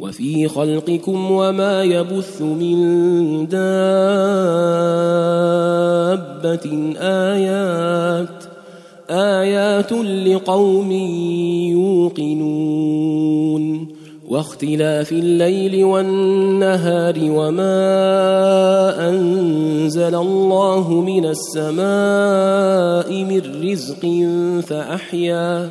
وفي خلقكم وما يبث من دابة آيات آيات لقوم يوقنون. واختلاف الليل والنهار وما أنزل الله من السماء من رزق فأحيا.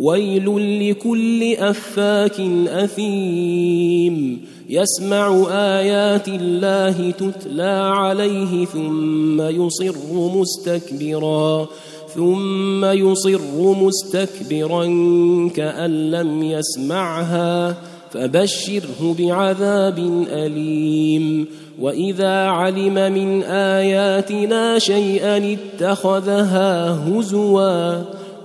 ويل لكل أفاك أثيم. يسمع آيات الله تتلى عليه ثم يصر مستكبرا. ثم يصر مستكبرا كأن لم يسمعها. فبشره بعذاب أليم. وإذا علم من آياتنا شيئا اتخذها هزوا.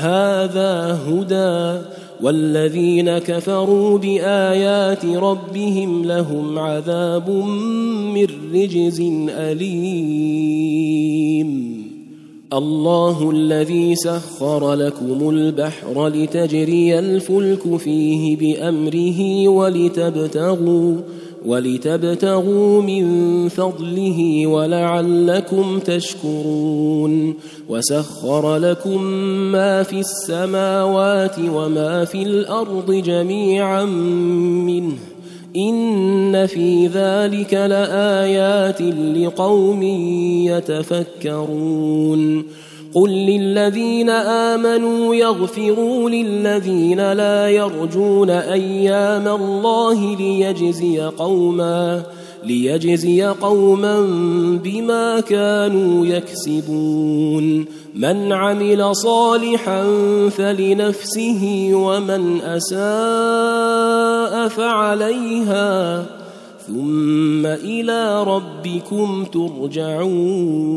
هذا هدى والذين كفروا بآيات ربهم لهم عذاب من رجز أليم. الله الذي سخر لكم البحر لتجري الفلك فيه بأمره ولتبتغوا ولتبتغوا من فضله ولعلكم تشكرون وسخر لكم ما في السماوات وما في الأرض جميعا منه إن في ذلك لآيات لقوم يتفكرون قل للذين امنوا يغفروا للذين لا يرجون أيام الله ليجزي قوما ليجزي قوما بما كانوا يكسبون من عمل صالحا فلنفسه ومن اساء فعليها ثم إلى ربكم ترجعون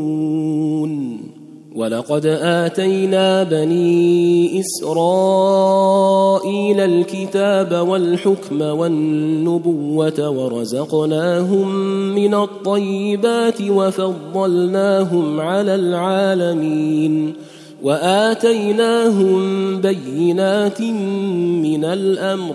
ولقد آتينا بني إسرائيل الكتاب والحكم والنبوة ورزقناهم من الطيبات وفضلناهم على العالمين وآتيناهم بينات من الأمر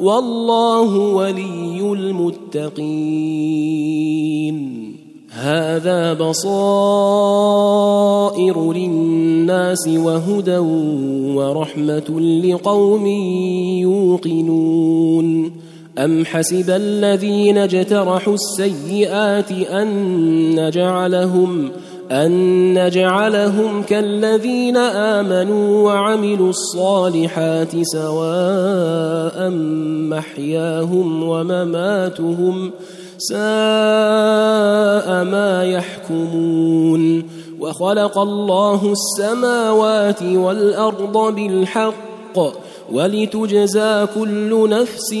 والله ولي المتقين. هذا بصائر للناس وهدى ورحمة لقوم يوقنون. أم حسب الذين اجترحوا السيئات أن نجعلهم أن نجعلهم كالذين آمنوا وعملوا الصالحات سواء محياهم ومماتهم ساء ما يحكمون. وخلق الله السماوات والأرض بالحق ولتجزى كل نفس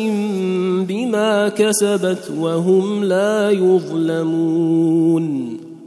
بما كسبت وهم لا يظلمون.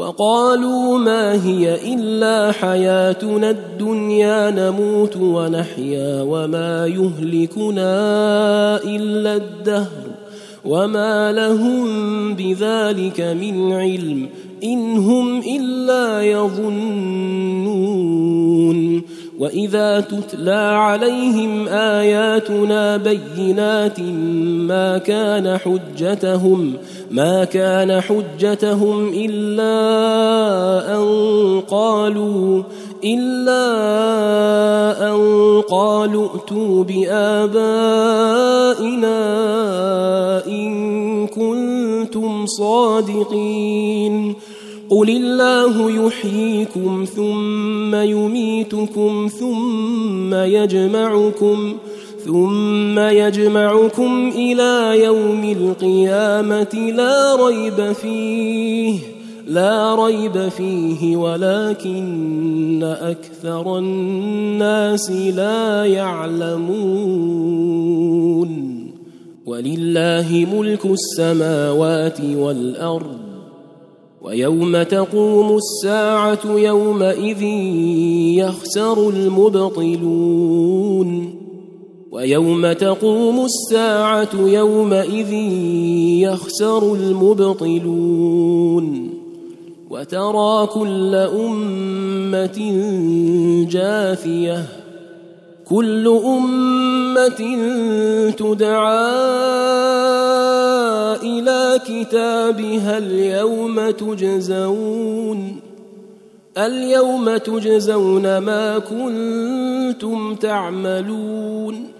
وقالوا ما هي إلا حياتنا الدنيا نموت ونحيا وما يهلكنا إلا الدهر وما لهم بذلك من علم إن هم إلا يظنون وإذا تتلى عليهم آياتنا بينات ما كان حجتهم ما كان حجتهم إلا أن قالوا إلا أن قالوا ائتوا بآبائنا إن كنتم صادقين. قل الله يحييكم ثم يميتكم ثم يجمعكم. ثم يجمعكم إلى يوم القيامة لا ريب فيه لا ريب فيه ولكن أكثر الناس لا يعلمون. ولله ملك السماوات والأرض ويوم تقوم الساعة يومئذ يخسر المبطلون. ويوم تقوم الساعة يومئذ يخسر المبطلون وترى كل أمة جاثية كل أمة تدعى إلى كتابها اليوم تجزون اليوم تجزون ما كنتم تعملون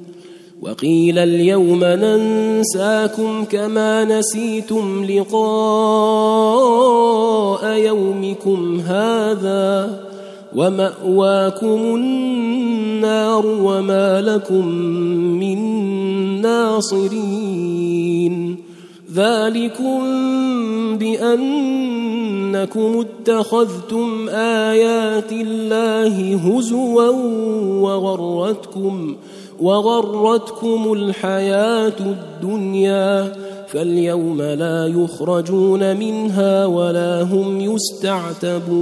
وقيل اليوم ننساكم كما نسيتم لقاء يومكم هذا ومأواكم النار وما لكم من ناصرين ذلكم بأنكم اتخذتم آيات الله هزوا وغرتكم وغرتكم الحياة الدنيا فاليوم لا يخرجون منها ولا هم يستعتبون.